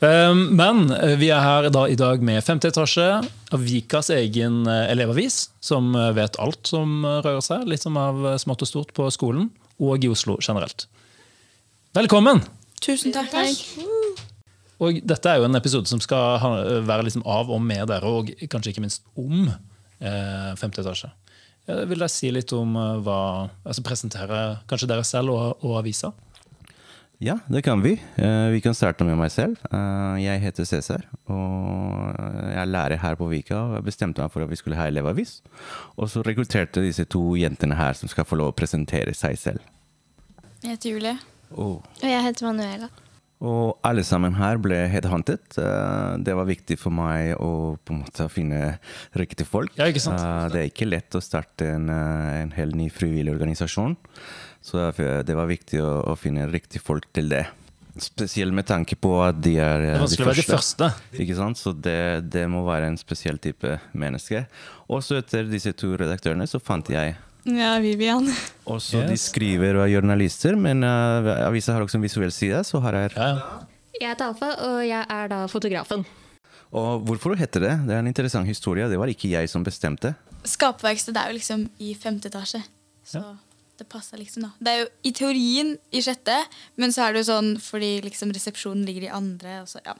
Um, men eh, vi er her da i dag med femte etasje av Vikas egen eh, elevavis, som eh, vet alt som rører seg, litt som av smått og stort på skolen, og i Oslo generelt. Velkommen! Tusen takk. Og dette er jo en episode som skal være liksom av og med dere, og kanskje ikke minst om eh, femte etasje. Jeg vil dere si litt om hva altså Presentere kanskje dere selv og, og avisa? Ja, det kan vi. Eh, Vi kan starte med meg selv. Eh, Jeg heter Cæsar, og jeg er lærer her på Vika. og Jeg bestemte meg for at vi skulle ha elevavis. Og så rekrutterte disse to jentene her som skal få lov å presentere seg selv. Jeg heter Julie. Og, Og jeg heter Manuela. og alle sammen her ble headhunted. Eh, Det var viktig for meg å på en måte finne riktige folk. Ja, ikke sant? Det er ikke lett å starte en, en helt ny frivillig organisasjon. Så det var viktig å, å finne riktige folk til det. Spesielt med tanke på at de er Det første. vanskelig å være de første. Ikke sant? Så det, det må være en spesiell type menneske. Og så etter disse to redaktørene så fant jeg Ja, Vivian. også de Yes. skriver og er journalister, men uh, avisa har også en visuell side, så her er Ja, ja. Jeg heter Alfa, og jeg er da fotografen. Og hvorfor heter det? Det er en interessant historie. Det var ikke jeg som bestemte. Skaperverksted er jo liksom i femte etasje. Så det passer liksom, da. Det er jo i teorien i sjette, men så er det jo sånn fordi liksom resepsjonen ligger i andre, og så, ja.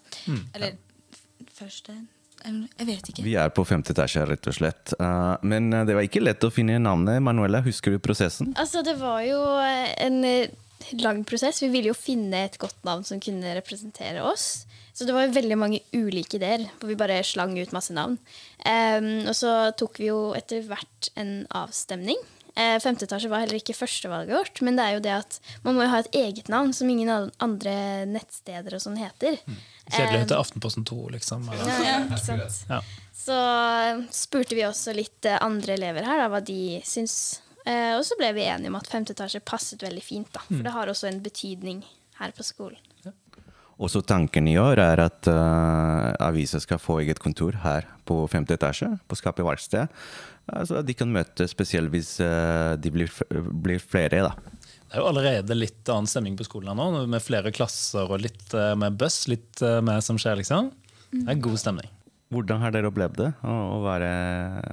Eller ja. første Jeg vet ikke. Vi er på femte etasje, rett og slett. Uh, men uh, det var ikke lett å finne navnet. Manuela, husker du prosessen? Altså, det var jo eh, en eh, lang prosess. Vi ville jo finne et godt navn som kunne representere oss. Så det var jo veldig mange ulike ideer, hvor vi bare slang ut masse navn. Um, og så tok vi jo etter hvert en avstemning. Eh, femte etasje var heller ikke førstevalget vårt, men det er jo det at man må jo ha et eget navn som ingen an- andre nettsteder og sånn heter. Kjedelig å til Aftenposten 2, liksom. Eller? Ja, ikke sant? Ja. Så eh, spurte vi også litt eh, andre elever her da, hva de syns. Eh, og så ble vi enige om at femte etasje passet veldig fint. da, For det har også en betydning her på skolen. Og så tanken i år er at uh, avisa skal få eget kontor her på femte etasje, på Skapet verksted. Så de kan møte spesielt hvis uh, de blir, blir flere, da. Det er jo allerede litt annen stemning på skolen nå, med flere klasser og litt eh, mer buss. Litt eh, mer som skjer, liksom. Det er god stemning. Hvordan har dere opplevd det å, være,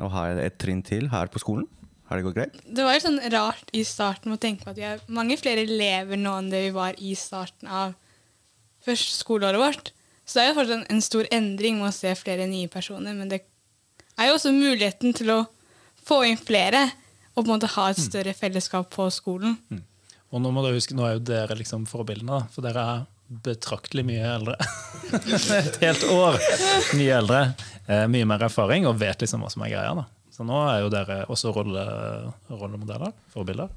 å ha et trinn til her på skolen? Har det gått greit? Det var jo sånn rart i starten å tenke på at vi er mange flere elever nå enn det vi var i starten av første skoleåret vårt. Så det er jo fortsatt en, en stor endring med å se flere nye personer, men det er jo også muligheten til å få inn flere og på en måte ha et større fellesskap på skolen. Og nå må du huske, nå er jo dere liksom forbildene, for dere er betraktelig mye eldre. Et helt år mye eldre. Eh, mye mer erfaring og vet liksom hva som er greia. da. Så nå er jo dere også rolle, rollemodeller, forbilder.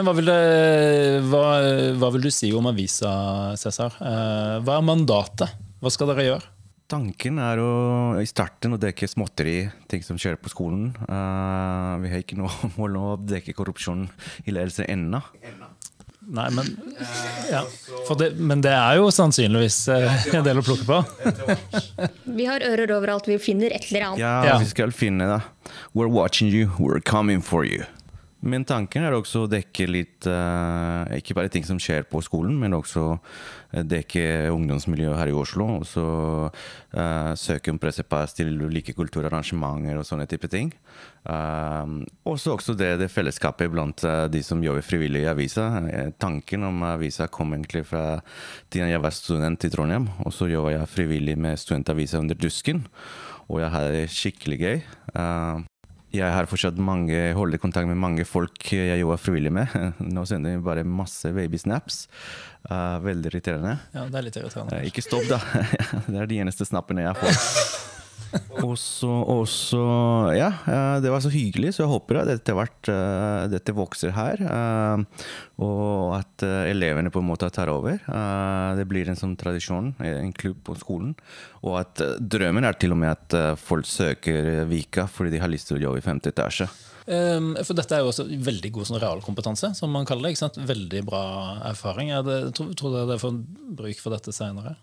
Men hva vil, det, hva, hva vil du si om avisa, Cæsar? Eh, hva er mandatet? Hva skal dere gjøre? Tanken er å i starten å dekke småtteri, ting som skjer på skolen. Uh, vi har ikke noe mål om å dekke korrupsjon i ledelse ennå. Nei, men, ja. For det, men det er jo sannsynligvis eh, en del å plukke på. Vi har ører overalt, vi finner et eller annet. Ja, Ja. vi skal finne det. We're watching you, we're coming for you. Men tanken er også å dekke litt eh, Ikke bare ting som skjer på skolen, men også eh, dekke ungdomsmiljøet her i Oslo. Og så uh, søke om pressepass til ulike kulturarrangementer og sånne type ting. Um, også, også det, det fellesskapet blant uh, de som jobber frivillig i avisa. Tanken om avisa kom egentlig fra tiden jeg var student i Trondheim. Og så jobba jeg frivillig med studentavisa under Dusken. Og jeg hadde det skikkelig gøy. Uh, jeg har fortsatt mange, holder kontakt med mange folk jeg jobber frivillig med. Nå sender vi bare masse babysnaps. Uh, veldig irriterende. Ja, det er litt irriterende. Uh, ikke stopp, da. det er de eneste snappene jeg får. Og så, Ja, eh, det var så hyggelig, så jeg håper at dette, hvert eh, dette vokser her. eh, Og at elevene på en måte tar over. Det blir en sånn tradisjon, en klubb på skolen. Og at drømmen er til og med at folk søker Vika fordi de har lyst til å jobbe i femte etasje. Um, for dette er jo også veldig god sånn realkompetanse, som man kaller det. Veldig bra erfaring. Er det, tror, dere får bruk for dette senere?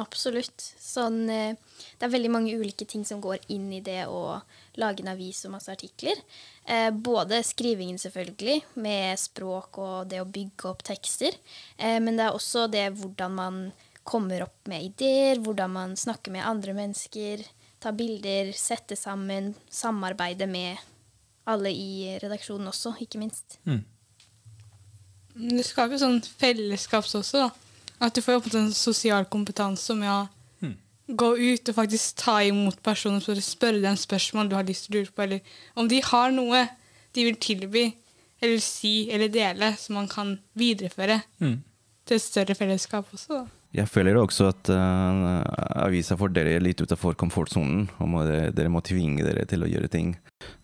Absolutt. Sånn, eh, det er veldig mange ulike ting som går inn i det å lage en avis og masse artikler. Eh, både skrivingen, selvfølgelig, med språk og det å bygge opp tekster. Eh, men det er også det hvordan man kommer opp med ideer, hvordan man snakker med andre mennesker, tar bilder, setter sammen, samarbeide med alle i redaksjonen også, ikke minst. Det skaper sånn fellesskaps også, da. At du får opp en sosial kompetanse med å gå ut og faktisk ta imot personer for å spørre dem spørsmål du har lyst til å lure på, eller om de har noe de vil tilby eller si eller dele som man kan videreføre til et større fellesskap også. da. Jeg føler også at uh, avisa får dere litt utenfor komfortsonen. dere, dere må tvinge dere til å gjøre ting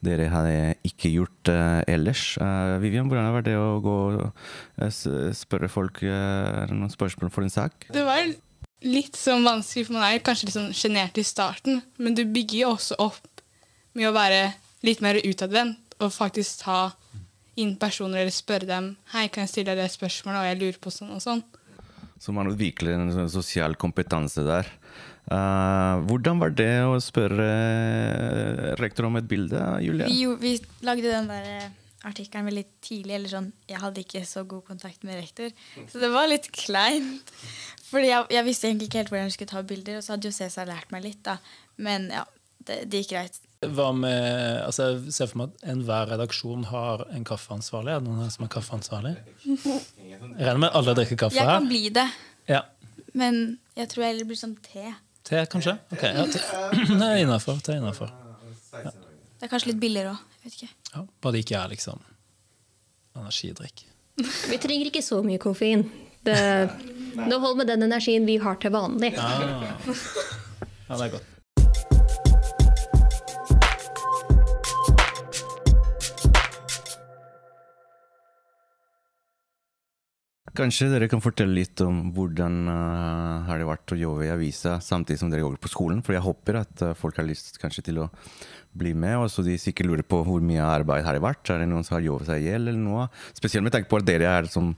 dere hadde ikke gjort uh, ellers. Uh, Vivian, hvordan var det å gå og spørre folk noen spørsmål for en sak? Det var litt sånn vanskelig, for man er kanskje litt sånn sjenert i starten, men du bygger jo også opp med å være litt mer utadvendt og faktisk ta inn personer eller spørre dem Hei, kan jeg stille deg det spørsmålet, og jeg lurer på sånn og sånn. Så man utvikler en sånn sosial kompetanse der. Uh, hvordan var det å spørre uh, rektor om et bilde, Julie? Vi, vi lagde den der eh, artikkelen veldig tidlig. Eller sånn, jeg hadde ikke så god kontakt med rektor. Så det var litt kleint. Fordi jeg, jeg visste egentlig ikke helt hvordan jeg skulle ta bilder. Og så hadde jo Cæsar lært meg litt, da. Men ja, det, det gikk greit. Hva med, altså jeg ser for meg at enhver redaksjon har en kaffeansvarlig. Er det noen her som er kaffeansvarlig? Jeg regner med alle drikker kaffe her. Jeg kan bli det, Ja. men jeg tror jeg heller blir sånn te. Te, kanskje? Ok, ja, te. Det er innafor. Te innenfor. Det er kanskje litt billigere òg. Jeg vet ikke. Ja, bare det ikke er liksom energidrikk. Vi trenger ikke så mye koffein. Det, det holder med den energien vi har til vanlig. Ja, Ja, det er godt. Kanskje dere kan fortelle litt om hvordan uh, har det vært å jobbe i avisa samtidig som dere jobber på skolen? For jeg håper at uh, folk har lyst kanskje til å bli med, og så de sikkert lurer på hvor mye arbeid har det vært. Er det noen som har jobbet seg i hjel eller noe? Spesielt med tanke på at dere er som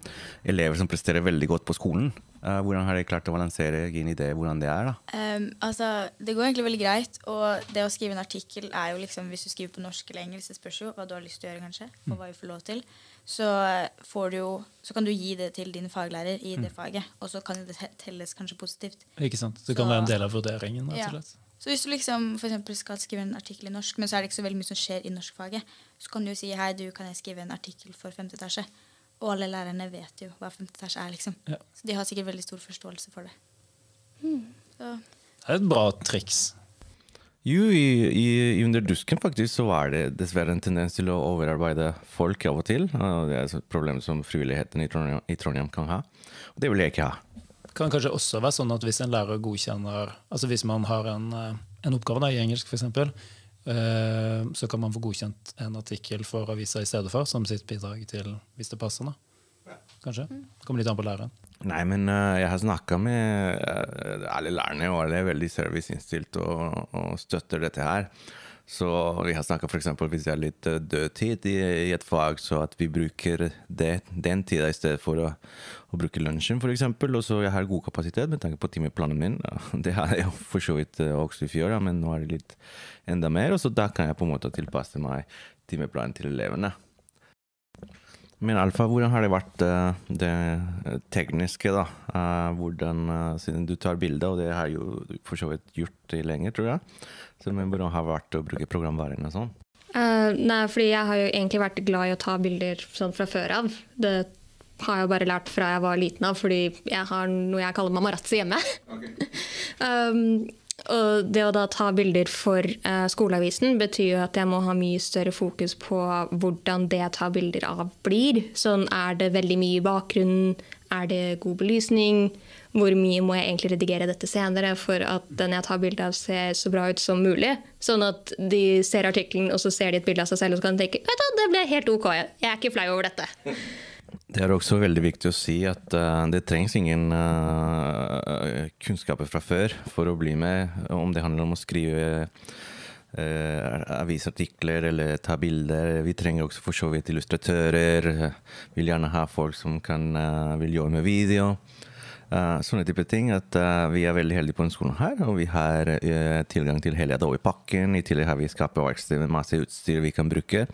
elever som presterer veldig godt på skolen. Uh, hvordan har dere klart å balansere inn i det, hvordan det er? da? Um, altså, det går egentlig veldig greit. Og det å skrive en artikkel er jo liksom Hvis du skriver på norsk eller engelsk, det spørs jo hva du har lyst til å gjøre, kanskje. Og hva vi får lov til. Så, får du jo, så kan du gi det til din faglærer i det faget. Og så kan det telles kanskje positivt. Ikke sant? Det kan Så- være en del av vurderingen. Ja. Så hvis du liksom for eksempel skal skrive en artikkel i norsk, men så er det ikke så veldig mye som skjer i norskfaget, så kan du jo si hei, du kan jeg skrive en artikkel for 5. etasje. Og alle lærerne vet jo hva 5. etasje er, liksom. Ja. Så de har sikkert veldig stor forståelse for det. Så Det er et bra triks. Jo, i, i, under dusken faktisk så er det dessverre en tendens til å overarbeide folk av og til. og Det er et problem som frivilligheten i Trondheim, i Trondheim kan ha. Og det vil jeg ikke ha. kan kanskje også være sånn at hvis en lærer godkjenner Altså hvis man har en, eh, en oppgave da, i engelsk, f.eks., eh, så kan man få godkjent en artikkel for avisa i stedet for, som sitt bidrag til hvis det passer. da. Kanskje. Kommer litt an på læreren. Nei, men eh, jeg har snakka med eh, alle lærerne, og alle er veldig serviceinnstilt og, og støtter dette her. Så vi har snakka f.eks. hvis det er litt eh, dødtid i, i et fag, så at vi bruker det, den tida i stedet for å, å bruke lunsjen, f.eks. Og så jeg har god kapasitet med tanke på timeplanen min. Det har jeg for så vidt også i fjor, men nå er det litt enda mer. Og så da kan jeg på en måte tilpasse meg timeplanen til elevene. Men Alfa, hvordan har det vært eh, det eh, tekniske, da? Eh, hvordan, siden du tar bilder, og det har jo for så vidt gjort det lenge, tror jeg. Så, men hvordan har det vært å bruke programvaren og sånn? Uh, nei, fordi jeg har jo egentlig vært glad i å ta bilder sånn fra før av. Det har jeg bare lært fra jeg var liten av, fordi jeg har noe jeg kaller mamarazzi hjemme. um, og det å da ta bilder for eh, skoleavisen betyr jo at jeg må ha mye større fokus på hvordan det jeg tar bilder av, blir. Sånn er det veldig mye i bakgrunnen? Er det god belysning? Hvor mye må jeg egentlig redigere dette senere for at den jeg tar bilde av, ser så bra ut som mulig? Sånn at de ser artikkelen, og så ser de et bilde av seg selv og så kan de tenke du, det ble helt OK, jeg er ikke flau over dette. Det er også veldig viktig å si at uh, det trengs ingen uh, kunnskaper fra før for å bli med, om det handler om å skrive uh, avisartikler eller ta bilder. Vi trenger også for så vidt illustratører. Vil gjerne ha folk som kan, vil jobbe med video. Sånne type ting. At vi er veldig heldige på denne skolen her, og vi har tilgang til hele Adobe-pakken. I tillegg har vi skaperverksted med masse utstyr vi kan bruke.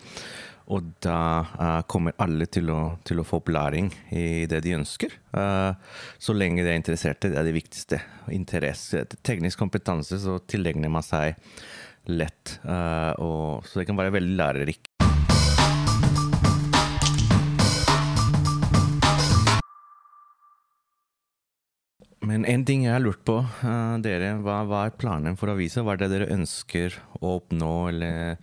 Og da eh, kommer alle til å, til å få opplæring i det de ønsker. Eh, så lenge de er interesserte, det er det viktigste. Interesse, teknisk kompetanse, så tilegner man seg lett. Eh, og, så det kan være veldig lærerikt. Men en ting jeg har lurt på, uh, dere, hva, hva er planen for avisa? Hva er det dere ønsker å oppnå, eller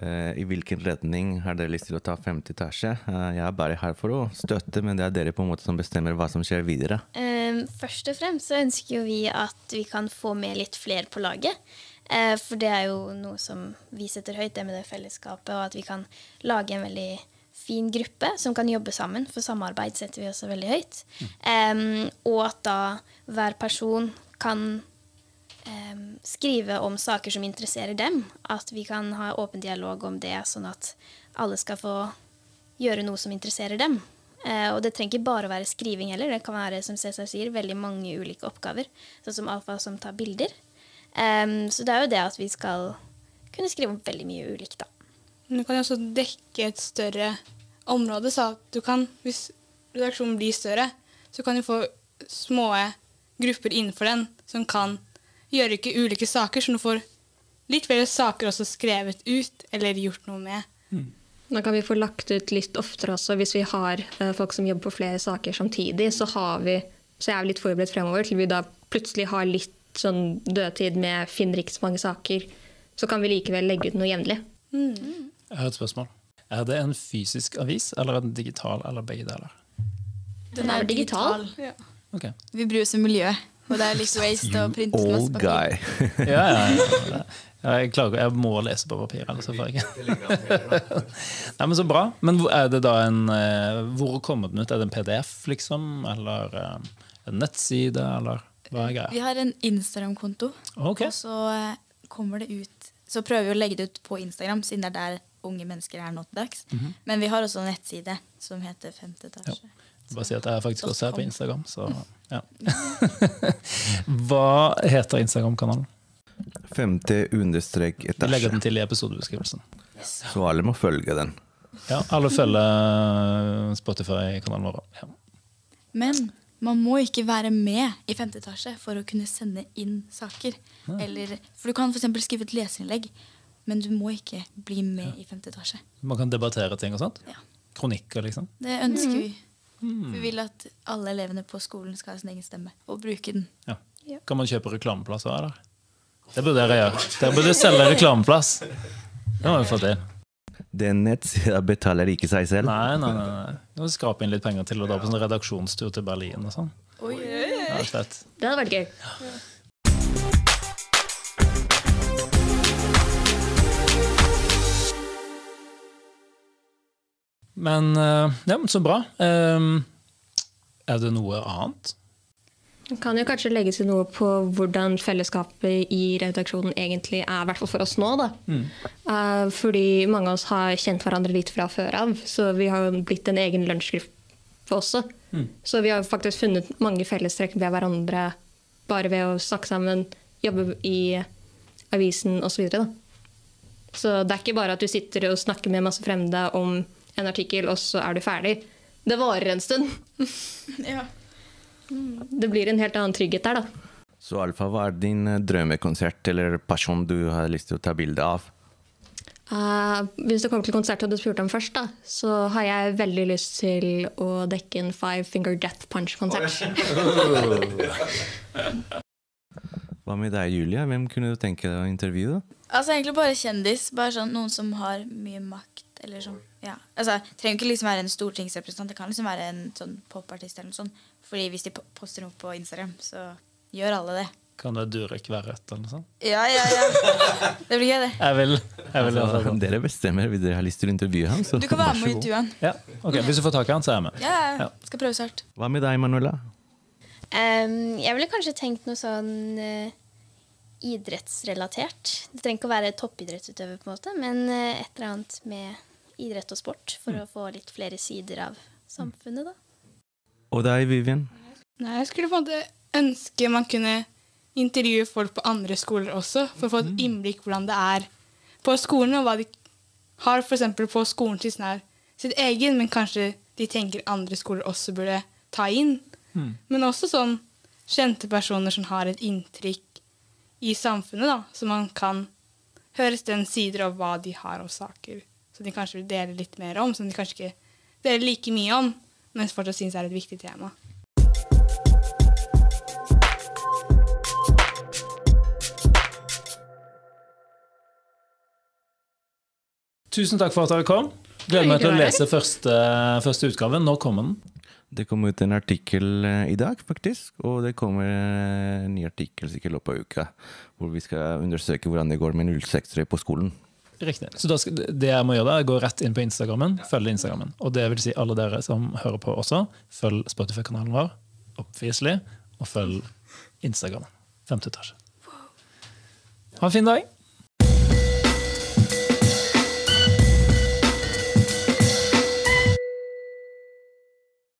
i hvilken retning har dere lyst til å ta femte etasje? Eh, jeg er bare her for å støtte, men det er dere på en måte som bestemmer hva som skjer videre. Eh, først og fremst så ønsker jo vi at vi kan få med litt flere på laget. Eh, for det er jo noe som vi setter høyt, det med det fellesskapet, og at vi kan lage en veldig fin gruppe som kan jobbe sammen, for samarbeid setter vi også veldig høyt. Eh, og at da hver person kan eh, skrive om saker som interesserer dem. At vi kan ha åpen dialog om det, sånn at alle skal få gjøre noe som interesserer dem. Eh, og det trenger ikke bare å være skriving heller. Det kan være som Cæsar sier, veldig mange ulike oppgaver. Sånn som Alfa som tar bilder. Em, så det er jo det at vi skal kunne skrive om veldig mye ulikt, da. Men du kan jo også dekke et større område, så at du kan, hvis redaksjonen blir større, så kan du få små grupper innenfor den som kan gjøre ikke ulike saker, så du får litt flere saker også skrevet ut eller gjort noe med. Da kan vi få lagt ut litt oftere også. Hvis vi har eh, folk som jobber på flere saker samtidig, så, har vi, så er vi litt forberedt fremover til vi da plutselig har litt sånn dødtid med finner ikke så mange saker. Så kan vi likevel legge ut noe jevnlig. Jeg har et spørsmål. Er det en fysisk avis, eller en digital, eller begge deler? Den er digital. digital. Ja. Okay. Vi bryr oss om miljøet. Og det er litt waste å printe masse Old papir. guy. Ja, ja, ja. ja jeg, klarer, jeg må lese på papir, ellers så får jeg ikke. Nei, men Så bra. Men er det da en eh, Hvor kommer den ut? Er det en PDF, liksom? Eller eh, en nettside, eller hva er Vi har en Instagram-konto, Ok. og så eh, kommer det ut Så prøver vi å legge det ut på Instagram, siden det er der unge mennesker er nå til dags. Men vi har også en nettside som heter Femte etasje. Bare si at jeg er faktisk også her på Instagram, så ja. Hva heter Instagram-kanalen? Femte understrek Vi legger den til i episodebeskrivelsen. Så alle må følge den. Ja, alle følger Spotify-kanalen vår. Ja. Men man må ikke være med i femte etasje for å kunne sende inn saker. Eller, for du kan f.eks. skrive et leserinnlegg, men du må ikke bli med i femte etasje. Man kan debattere ting og sånt. Ja. Kronikker, liksom. Det ønsker vi. Vi vil at alle elevene på skolen skal ha sin egen stemme, og bruke den. Ja. Ja. Kan man kjøpe reklameplasser, eller? Det burde dere gjøre. Dere burde selge reklameplass. Det må vi få til. Den nettsida betaler ikke seg selv. Nei, nei, nei. må skrape inn litt penger til å dra på sånn redaksjonstur til Berlin og sånn. Oi, Ja. Det hadde vært gøy. Men eh, ja, så bra. Um, er det noe annet? Det kan jo kanskje legge til noe på hvordan fellesskapet i redaksjonen egentlig er, i hvert fall for oss nå. Da. Mm. fordi mange av oss har kjent hverandre litt fra før av, så vi har jo blitt en egen lunsjgruppe også. Så vi har faktisk funnet mange fellestrekk ved hverandre bare ved å snakke sammen, jobbe i avisen osv. Så, videre, så det er ikke bare at du sitter og snakker med masse fremmede om en artikkel, og så er du ferdig. Det varer en stund. Ja. Det blir en helt annen trygghet der, da. Så Alfa, hva er din eh, drømmekonsert eller person du har lyst til å ta bilde av? Uh, hvis det kommer til konserten du spurte om først, da, så har jeg veldig lyst til å dekke en Five Finger Death Punch-konsert. Hva med deg, Julia? Hvem kunne du tenke deg å intervjue? Altså egentlig bare kjendis. Bare sånn noen som har mye makt. Eller sånn, ja. Altså, trenger ikke liksom være en stortingsrepresentant. Det kan liksom være en sånn popartist eller noe sånt. Fordi hvis de poster noe på Instagram, så gjør alle det. Kan det Durek være rett, eller noe sånt? Ja, ja, ja. Det blir gøy, det. Jeg vil. Jeg vil Altså, kan dere bestemmer hvis dere har lyst til å intervjue ham. Så Du kan være med og intervjue intervjuet. ja, ok, Hvis du får tak i han, så er jeg med. Ja, Ja. ja. Skal prøve så. Hva med deg, Manuela? Um, jeg ville kanskje tenkt noe sånn uh, idrettsrelatert. Det trenger ikke å være toppidrettsutøver, på en måte, men uh, et eller annet med idrett og sport for å få litt flere sider av samfunnet, da. Og deg, Vivian? Nei, jeg skulle på en måte ønske man kunne intervjue folk på andre skoler også, for å få et innblikk hvordan det er på skolen, og hva de har f.eks. på skolen sin, sånn sitt egen, men kanskje de tenker andre skoler også burde ta inn. Men også sånn kjente personer som har et inntrykk i samfunnet, da, så man kan høres den sider av hva de har av saker, som de kanskje vil dele litt mer om, som de kanskje ikke deler like mye om, men fortsatt syns er et viktig tema. Tusen takk for at dere kom. Gleder meg til å lese første, første utgave. Når kommer den? Det kom ut en artikkel eh, i dag, faktisk. Og det kommer eh, en ny artikkel sikkert i løpet av uka, hvor vi skal undersøke hvordan det går med 06-ere på skolen. Riktig. Så da skal, det jeg må gjøre da, er å gå rett inn på Instagrammen, følge Instagrammen. Og det vil si alle dere som hører på også, følg Spotify-kanalen vår, obviously, og følg Instagrammen. Femte etasje. Ha en fin dag.